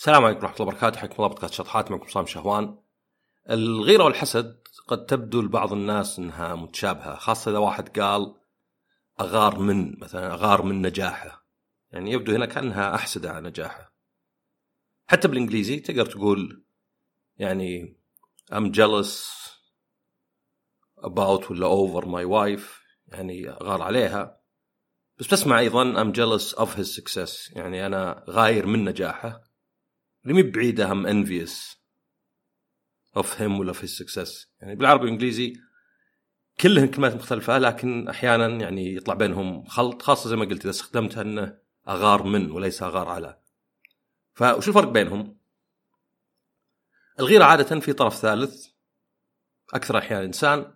السلام عليكم ورحمة الله وبركاته حياكم الله بودكاست شطحات معكم صام شهوان. الغيرة والحسد قد تبدو لبعض الناس إنها متشابهة خاصة إذا واحد قال أغار من مثلا أغار من نجاحه. يعني يبدو هنا كأنها أحسد على نجاحه. حتى بالإنجليزي تقدر تقول يعني I'm jealous about ولا over my wife يعني غار عليها بس تسمع أيضا I'm jealous of his success يعني أنا غاير من نجاحه اللي مي بعيده هم envious of him ولا his success يعني بالعربي والانجليزي كلهم كلمات مختلفة لكن أحيانا يعني يطلع بينهم خلط خاصة زي ما قلت إذا استخدمتها انه أغار من وليس أغار على. فوش الفرق بينهم؟ الغيرة عادة في طرف ثالث أكثر أحيانا إنسان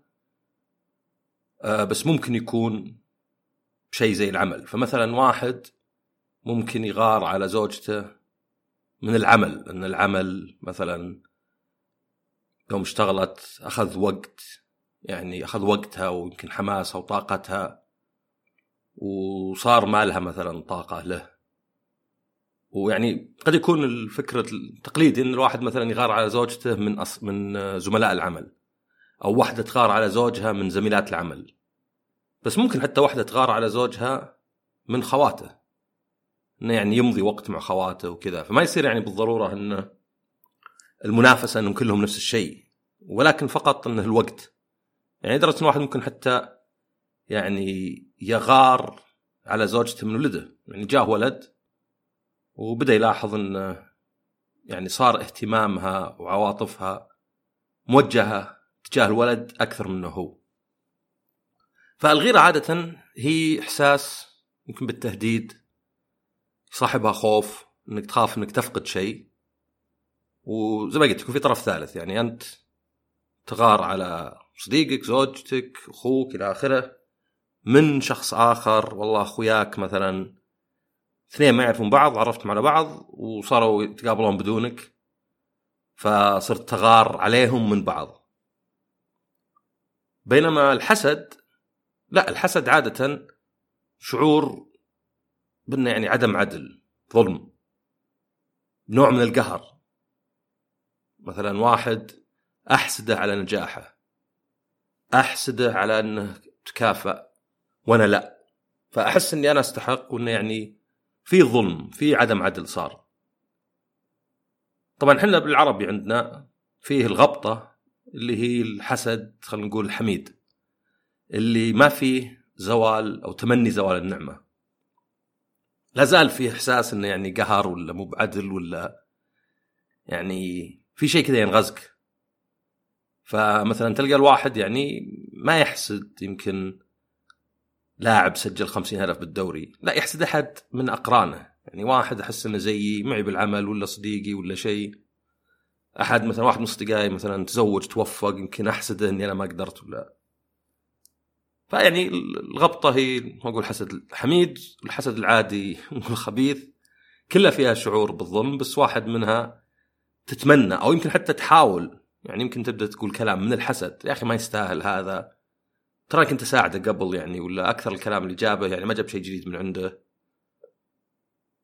آه، بس ممكن يكون شيء زي العمل فمثلا واحد ممكن يغار على زوجته من العمل أن العمل مثلا يوم اشتغلت أخذ وقت يعني أخذ وقتها ويمكن حماسها وطاقتها وصار ما لها مثلا طاقة له. ويعني قد يكون الفكرة التقليدي إن الواحد مثلا يغار على زوجته من أص... من زملاء العمل أو واحدة تغار على زوجها من زميلات العمل. بس ممكن حتى واحدة تغار على زوجها من خواته. إنه يعني يمضي وقت مع خواته وكذا. فما يصير يعني بالضرورة انه المنافسة إنهم كلهم نفس الشيء ولكن فقط إنه الوقت. يعني لدرجه إن واحد ممكن حتى يعني يغار على زوجته من ولده. يعني جاه ولد وبدأ يلاحظ انه يعني صار اهتمامها وعواطفها موجهة تجاه الولد أكثر منه هو. فالغيرة عادة هي إحساس يمكن بالتهديد صاحبها خوف إنك تخاف إنك تفقد شيء. وزي ما قلت يكون في طرف ثالث يعني أنت تغار على صديقك زوجتك أخوك إلى آخره. من شخص آخر والله أخوياك مثلا اثنين ما يعرفون بعض عرفتم على بعض وصاروا يتقابلون بدونك. فصرت تغار عليهم من بعض. بينما الحسد لا الحسد عادة شعور بأنه يعني عدم عدل ظلم نوع من القهر. مثلا واحد أحسده على نجاحه أحسده على أنه تكافأ وأنا لا. فأحس إني أنا أستحق وإنه يعني في ظلم في عدم عدل صار. طبعا إحنا بالعربي عندنا فيه الغبطة اللي هي الحسد خلينا نقول الحميد اللي ما فيه زوال أو تمني زوال النعمة. لا زال في إحساس إنه يعني قهر ولا مو بعدل ولا يعني في شيء كذا ينغزك. فمثلا تلقى الواحد يعني ما يحسد يمكن لاعب سجل خمسين هدف بالدوري لا يحسد أحد من أقرانه. يعني واحد أحس إنه زيي معي بالعمل ولا صديقي ولا شيء. أحد مثلا واحد من أصدقائي مثلا تزوج توفق يمكن أحسده إني أنا ما قدرت ولا فيعني الغبطة هي ما أقول حسد الحميد الحسد العادي الخبيث كلها فيها شعور بالظلم بس واحد منها تتمنى أو يمكن حتى تحاول. يعني يمكن تبدأ تقول كلام من الحسد يا أخي ما يستاهل هذا. ترى كنت أساعده قبل يعني ولا أكثر الكلام اللي جابه يعني ما جاب شيء جديد من عنده.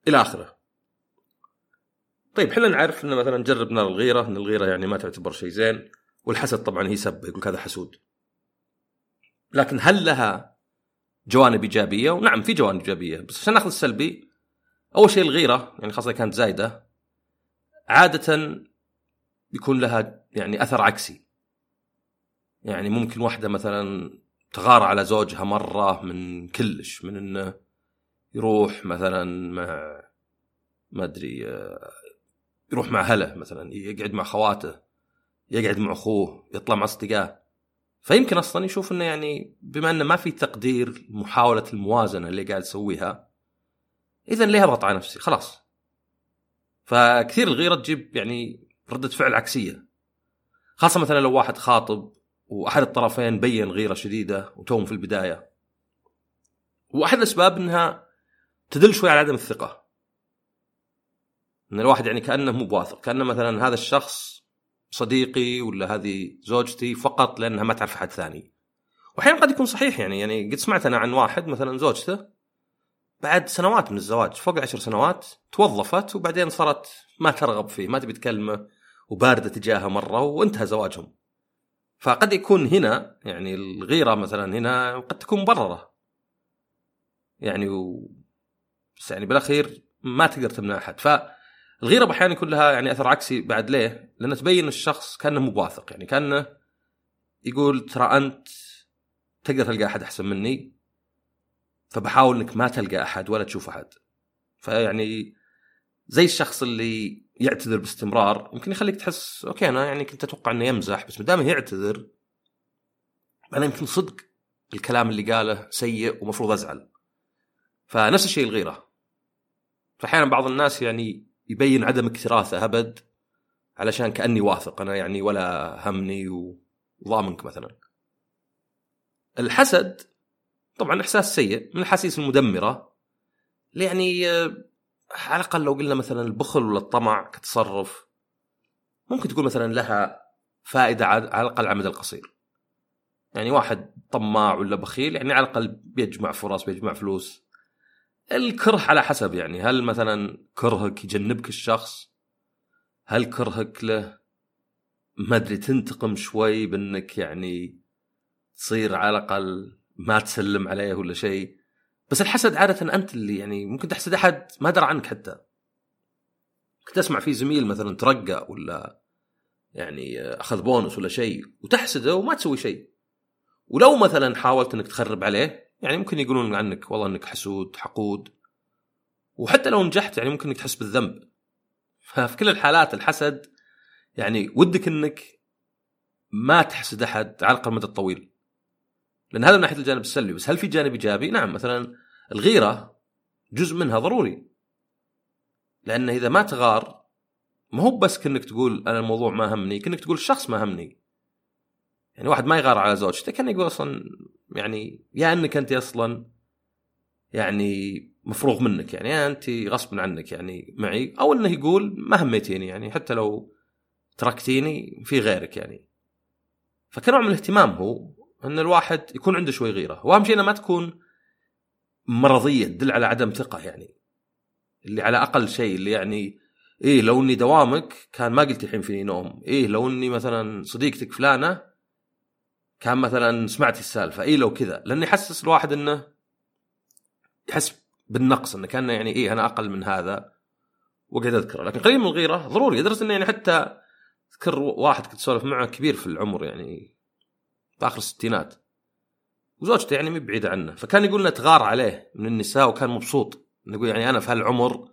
إلى آخره. طيب إحنا نعرف ان مثلا جربنا الغيرة إن الغيرة يعني ما تعتبر شيء زين والحسد طبعا هي سب يقول هذا حسود. لكن هل لها جوانب إيجابية؟ ونعم في جوانب إيجابية. بس عشان نأخذ السلبي أول شيء الغيرة يعني خاصة كانت زايدة عادة يكون لها يعني أثر عكسي. يعني ممكن واحدة مثلا تغار على زوجها مرة من كلش من إنه يروح مثلا مع ما أدري يروح مع هله مثلا يقعد مع خواته يقعد مع أخوه يطلع مع أصدقائه. فيمكن أصلا يشوف إنه يعني بما إنه ما في تقدير محاولة الموازنة اللي قاعد يسويها اذا ليه أضغط على نفسي؟ خلاص. فكثير الغيرة تجيب يعني ردة فعل عكسية. خاصة مثلا لو واحد خاطب وأحد الطرفين بين غيرة شديدة وتوهم في البداية. وأحد الأسباب إنها تدل شوي على عدم الثقة. إن الواحد يعني كأنه مو بواثق. كأنه مثلا هذا الشخص صديقي ولا هذه زوجتي فقط لأنها ما تعرف أحد ثاني. وأحيانا قد يكون صحيح يعني يعني قد سمعت أنا عن واحد مثلا زوجته بعد سنوات من الزواج فوق العشر سنوات توظفت وبعدين صارت ما ترغب فيه ما تبي تكلمه وباردة تجاهه مرة وانتهى زواجهم. فقد يكون هنا يعني الغيرة مثلا هنا قد تكون مبررة. يعني و... بس يعني بالأخير ما تقدر تمنع أحد. فالغيره أحيانا يكون لها يعني أثر عكسي بعد ليه؟ لأنه تبين الشخص كأنه مو بواثق يعني كأنه يقول ترى أنت تقدر تلقى أحد أحسن مني فبحاول إنك ما تلقى أحد ولا تشوف أحد. فيعني زي الشخص اللي يعتذر باستمرار يمكن يخليك تحس أوكي أنا يعني كنت أتوقع إنه يمزح بس ما دام يعتذر أنا يمكن صدق الكلام اللي قاله سيء ومفروض أزعل. فنفس الشيء الغيرة. فأحيانا بعض الناس يعني يبين عدم اكتراثه أبد علشان كأني واثق. أنا يعني ولا همني وضامنك مثلا. الحسد طبعا إحساس سيء من الاحاسيس المدمرة. يعني على الأقل لو قلنا مثلا البخل ولا الطمع كتصرف ممكن تقول مثلا لها فائدة على الأقل على المدى القصير. يعني واحد طماع ولا بخيل يعني على الأقل بيجمع فرص بيجمع فلوس. الكره على حسب يعني. هل مثلا كرهك يجنبك الشخص؟ هل كرهك له؟ ما أدري تنتقم شوي بأنك يعني تصير على الأقل ما تسلم عليه ولا شيء. بس الحسد عادة أنت اللي يعني ممكن تحسد أحد ما درى عنك حتى. كنت أسمع في زميل مثلا ترقى ولا يعني أخذ بونس ولا شيء وتحسده وما تسوي شيء. ولو مثلا حاولت إنك تخرب عليه يعني ممكن يقولون عنك والله إنك حسود حقود. وحتى لو نجحت يعني ممكن إنك تحس بالذنب. ففي كل الحالات الحسد يعني ودك إنك ما تحسد أحد على المدى الطويل. لأن هذا من ناحية الجانب السلبي. بس هل في جانب إيجابي؟ نعم مثلا الغيرة جزء منها ضروري. لأن إذا ما تغار ما هو بس كأنك تقول أنا الموضوع ما همني كأنك تقول الشخص ما همني. يعني واحد ما يغار على زوجته كان يقول أصلا يعني يا إنك انت أصلا يعني مفروغ منك يعني انت غصب عنك يعني معي أو إنه يقول ما هميتيني يعني حتى لو تركتيني في غيرك يعني. فكنوع من الاهتمام هو إن الواحد يكون عنده شوي غيرة. وأهم شيء ما تكون مرضية تدل على عدم ثقة يعني. اللي على أقل شيء اللي يعني إيه لو إني دوامك كان ما قلت الحين فيني نوم إيه لو إني مثلا صديقتك فلانة كان مثلا سمعتي السالفة إيه لو كذا؟ لأنه يحسس الواحد إنه يحس بالنقص إنه كان يعني إيه أنا أقل من هذا وقعد أذكره. لكن قليل من الغيرة ضروري ادرس إنه يعني حتى أذكر واحد كنت أسولف معه كبير في العمر يعني في آخر الستينات وزوجته يعني مي بعيدة عنه فكان يقول إنه تغار عليه من النساء وكان مبسوط. يقول يعني أنا في هالعمر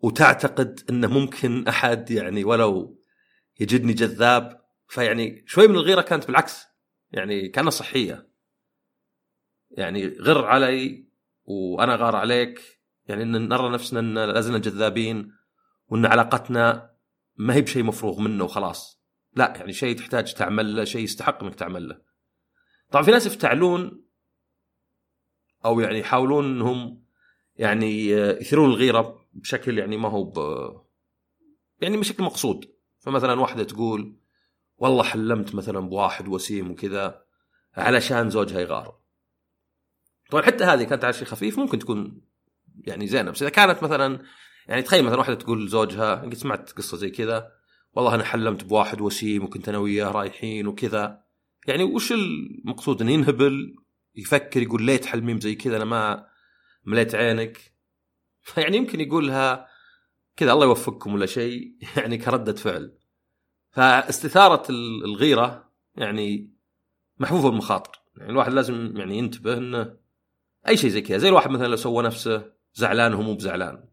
وتعتقد إنه ممكن أحد يعني ولو يجدني جذاب فيعني شوي من الغيرة كانت بالعكس. يعني كانها صحية. يعني غر علي وأنا غار عليك. يعني إن نرى نفسنا إن لازلنا جذابين وإن علاقتنا ما هي بشيء مفروغ منه وخلاص. لا يعني شيء تحتاج تعمل له شيء يستحق إنك تعمل له. طبعا في ناس يفتعلون أو يعني يحاولون إنهم يعني يثيرون الغيرة بشكل يعني ما هو ب يعني بشكل مقصود. فمثلا واحدة تقول والله حلمت مثلا بواحد وسيم وكذا علشان زوجها يغار. طبعا حتى هذه كانت على شيء خفيف ممكن تكون يعني زينة بس إذا كانت مثلا يعني تخيل مثلا واحدة تقول لزوجها قد سمعت قصة زي كذا والله أنا حلمت بواحد وسيم وكنت أنا وياه رايحين وكذا. يعني وش المقصود؟ إنه ينهبل يفكر يقول ليت حلمي زي كذا أنا ما مليت عينك. فيعني يمكن يقولها كذا الله يوفقكم ولا شيء يعني كردة فعل. فاستثارة الغيرة يعني محفوفة بالمخاطر. يعني الواحد لازم يعني ينتبه إنه أي شيء زي كذا زي الواحد مثلا لو سوى نفسه زعلان وهو مو بزعلان.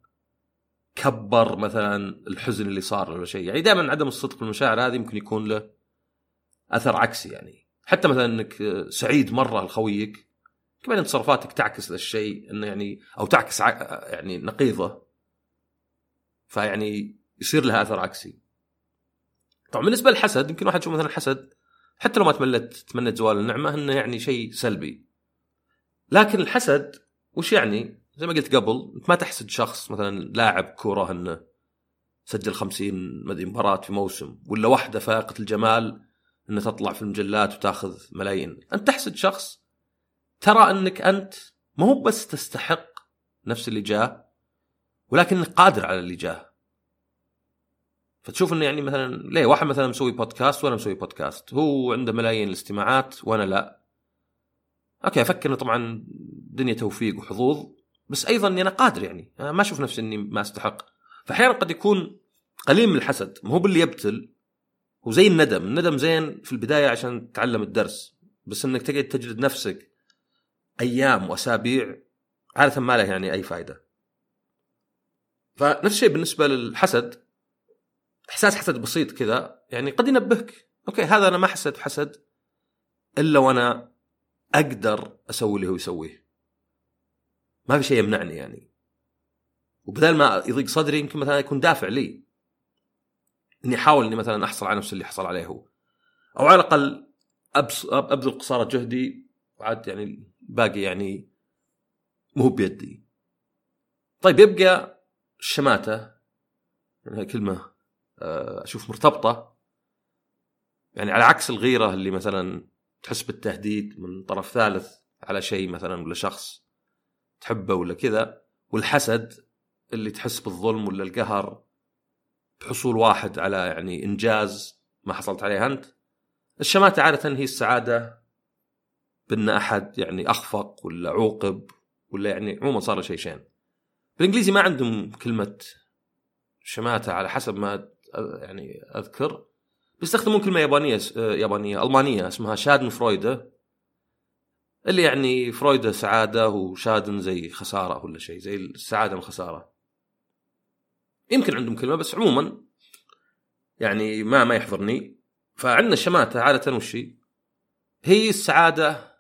كبر مثلا الحزن اللي صار ولا شيء. يعني دائما عدم الصدق بالمشاعر هذه ممكن يكون له أثر عكسي يعني. حتى مثلا إنك سعيد مرة لخويك كمان تصرفاتك تعكس ذا الشيء إنه يعني أو تعكس يعني نقيضه. فيعني يصير لها أثر عكسي. طبعا بالنسبة للحسد يمكن واحد يشوف مثلا الحسد حتى لو ما تملت تمنيت زوال النعمة إنه يعني شيء سلبي. لكن الحسد وش يعني؟ زي ما قلت قبل انت ما تحسد شخص مثلا لاعب كورة إنه سجل 50 مدري مباراة في موسم ولا واحدة فائقة الجمال انها تطلع في المجلات وتأخذ ملايين. أنت تحسد شخص ترى إنك أنت ما هو بس تستحق نفس اللي جاه ولكنك قادر على اللي جاه. فتشوف إنه يعني مثلا ليه واحد مثلا مسوي بودكاست وأنا مسوي بودكاست هو عنده ملايين الاستماعات وأنا لا. أوكي أفكر إنه طبعا دنيا توفيق وحظوظ بس أيضا إني أنا قادر يعني. أنا ما أشوف نفسي إني ما أستحق. فاحيانا قد يكون قليل من الحسد. مو باللي يبتل هو زي الندم. الندم زين في البداية عشان تتعلم الدرس. بس إنك تقعد تجلد نفسك أيام وأسابيع عادة ما له يعني أي فائده فنفس الشيء بالنسبة للحسد. احساس حسد بسيط كذا يعني قد ينبهك. أوكي هذا أنا ما حسيت بحسد إلا وأنا أقدر أسوي اللي هو يسويه. ما في شيء يمنعني يعني. وبدل ما يضيق صدري يمكن مثلا يكون دافع لي. إني أحاول إني مثلا أحصل على نفس اللي حصل عليه هو. أو على الأقل أبذل قصارى جهدي. وعاد يعني باقي يعني مو بيدي. طيب يبقى الشماته يعني كلمة أشوف مرتبطة. يعني على عكس الغيرة اللي مثلا تحس بالتهديد من طرف ثالث على شيء مثلا ولا شخص تحبه ولا كذا والحسد اللي تحس بالظلم ولا القهر بحصول واحد على يعني إنجاز ما حصلت عليه أنت. الشماتة عادة هي السعادة بأن أحد يعني أخفق ولا عوقب ولا يعني عموما صار له شيء شين. بالإنجليزي ما عندهم كلمة شماتة على حسب ما يعني أذكر. بيستخدمون كلمة يابانية يابانية ألمانية اسمها شادن فرويدة. اللي يعني فرويدة سعادة وشادن زي خسارة ولا شيء زي السعادة من خسارة يمكن عندهم كلمة بس عموما يعني ما ما يحضرني. فعندنا الشماتة عادة وش هي؟ السعادة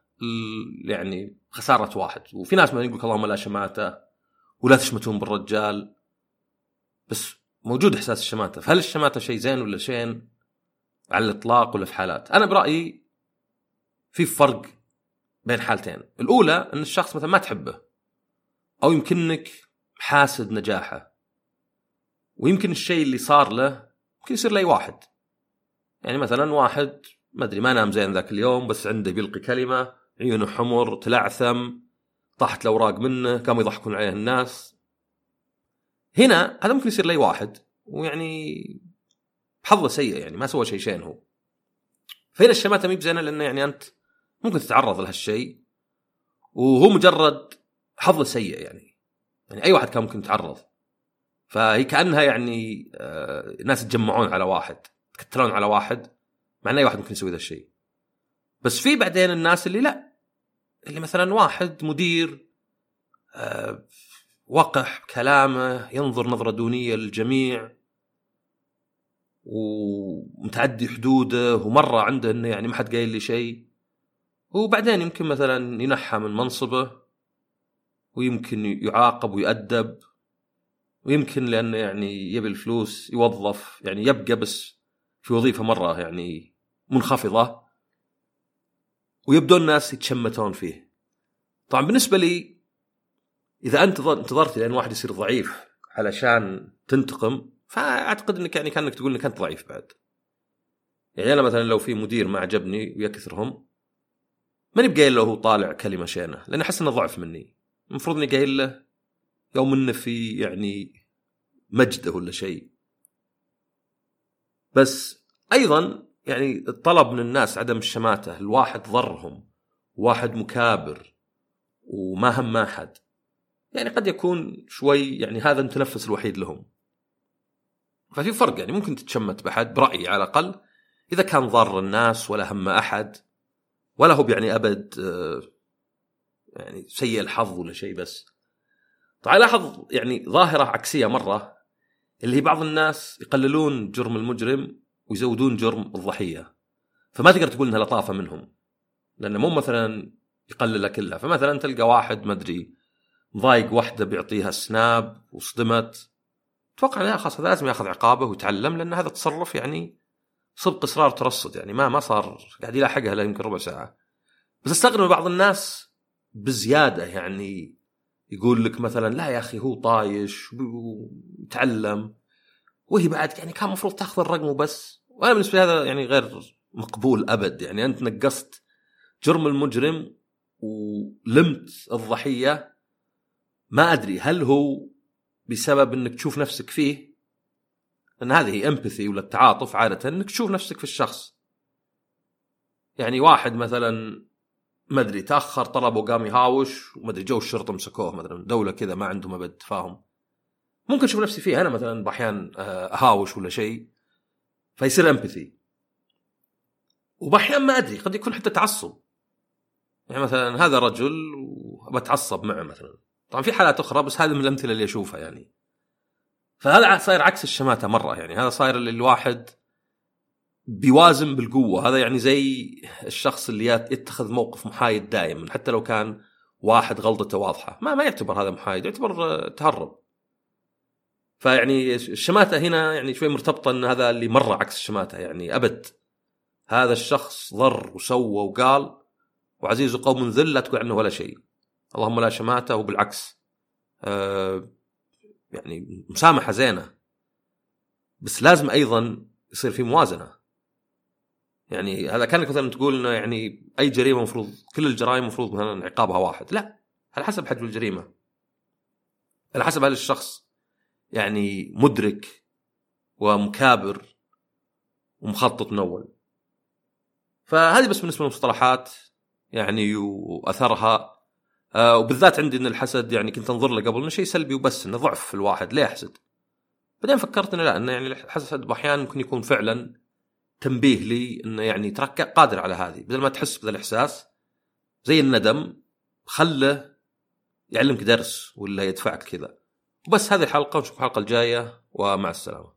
يعني خسارة واحد. وفي ناس مثلا يقول اللهم لا شماتة ولا تشمتون بالرجال. بس موجود إحساس الشماتة. فهل الشماتة شيء زين ولا شين على الإطلاق ولا في حالات؟ أنا برأيي في فرق بين حالتين. الأولى إن الشخص مثلا ما تحبه أو يمكنك حاسد نجاحه. ويمكن الشيء اللي صار له يمكن يصير لأي واحد. يعني مثلا واحد ما أدري ما نام زين ذاك اليوم بس عنده بيلقي كلمة عيونه حمر تلعثم طاحت الأوراق منه قاموا يضحكون عليه الناس. هنا هذا ممكن يصير لاي واحد ويعني حظه سيء يعني ما سوى شيء شين هو. فهنا الشماتة مي بزينة لأنه يعني أنت ممكن تتعرض لهالشيء وهو مجرد حظه سيء يعني. يعني أي واحد كان ممكن يتعرض. فهي كأنها يعني آه ناس يتجمعون على واحد يتكتلون على واحد مع إن أي واحد ممكن يسوي ذا الشيء. بس في بعدين الناس اللي لا. اللي مثلا واحد مدير آه وقح بكلامه ينظر نظرة دونية للجميع ومتعدي حدوده ومرة عنده إنه يعني ما حد قايل لي شيء. وبعدين يمكن مثلا ينحى من منصبه ويمكن يعاقب ويؤدب ويمكن لأنه يعني يبي الفلوس يوظف يعني يبقى بس في وظيفة مرة يعني منخفضة. ويبدو الناس يتشمتون فيه. طبعا بالنسبة لي إذا أنت انتظرت لأن واحد يصير ضعيف علشان تنتقم فأعتقد إنك يعني كأنك تقول إنك أنت ضعيف بعد. يعني أنا مثلا لو في مدير ما عجبني ويكثرهم ماني بقايل له هو طالع كلمة شينة لأن أحس إنه ضعف مني. المفروض إني قايل له يوم إنه في يعني مجده ولا شيء. بس أيضا يعني الطلب من الناس عدم الشماتة الواحد ضرهم واحد مكابر وما هم أحد. يعني قد يكون شوي يعني هذا المتنفس الوحيد لهم. ففي فرق يعني ممكن تتشمت بحد برأيي على الأقل. إذا كان ضار الناس ولا هم أحد ولا هو يعني أبد آه، يعني سيء الحظ ولا شيء بس. طبعا لاحظ يعني ظاهرة عكسية مرة اللي هي بعض الناس يقللون جرم المجرم ويزودون جرم الضحية. فما تقدر تقول إنها لطافة منهم لأنه مو مثلا يقللها كلها. فمثلا تلقى واحد ما أدري ضايق واحدة بيعطيها سناب وصدمت. أتوقع لا خلاص هذا لازم ياخذ عقابه ويتعلم لأن هذا تصرف يعني صدق إصرار ترصد يعني ما ما صار قاعد يلاحقها لا يمكن ربع ساعة. بس أستغرب بعض الناس بزيادة يعني يقول لك مثلا لا يا أخي هو طايش ويتعلم. وهي بعد يعني كان المفروض تأخذ الرقم وبس. وأنا بالنسبة لي هذا يعني غير مقبول أبد. يعني أنت نقصت جرم المجرم ولمت الضحية. ما أدري هل هو بسبب إنك تشوف نفسك فيه؟ لأن هذه هي امباثي ولا التعاطف عادة إنك تشوف نفسك في الشخص. يعني واحد مثلا ما أدري تأخر طلب وقام يهاوش وما أدري جو الشرطة مسكوه مثلا دولة كذا ما عندهم أبد تفاهم. ممكن أشوف نفسي فيه أنا مثلا بأحيان آه، أهاوش ولا شيء فيصير امباثي وبأحيان ما أدري قد يكون حتى تعصب. يعني مثلا هذا رجل وبتعصب معه مثلا. طبعا في حالات أخرى بس هذه من الأمثلة اللي أشوفها يعني. فهذا صاير عكس الشماتة مرة يعني. هذا صاير الواحد بيوازن بالقوة. هذا يعني زي الشخص اللي يتخذ موقف محايد دائما حتى لو كان واحد غلطته واضحة. ما ما يعتبر هذا محايد يعتبر تهرب. فيعني الشماتة هنا يعني شوي مرتبطة إن هذا اللي مرة عكس الشماتة يعني أبد. هذا الشخص ضر وسوى وقال وعزيز قوم ذل لا تقول عنه ولا شيء. اللهم لا شماتة وبالعكس. آه يعني مسامحة زينة. بس لازم أيضا يصير في موازنة. يعني هذا كانك مثلا تقول إنه يعني أي جريمة المفروض كل الجرائم المفروض مثلا عقابها واحد. لا على حسب حجم الجريمة. على حسب هل الشخص يعني مدرك ومكابر ومخطط من أول. فهذه بس بالنسبة للمصطلحات يعني وأثرها آه وبالذات عندي إن الحسد يعني كنت أنظر له قبل إنه شيء سلبي وبس إنه ضعف في الواحد ليه يحسد؟ بعدين فكرت إنه لا إنه يعني الحسد أحيانا ممكن يكون فعلا تنبيه لي إنه يعني تراك قادر على هذه. بدل ما تحس بذا الإحساس زي الندم خله يعلمك درس ولا يدفعك كذا. وبس هذه الحلقة ونشوف الحلقة الجاية ومع السلامة.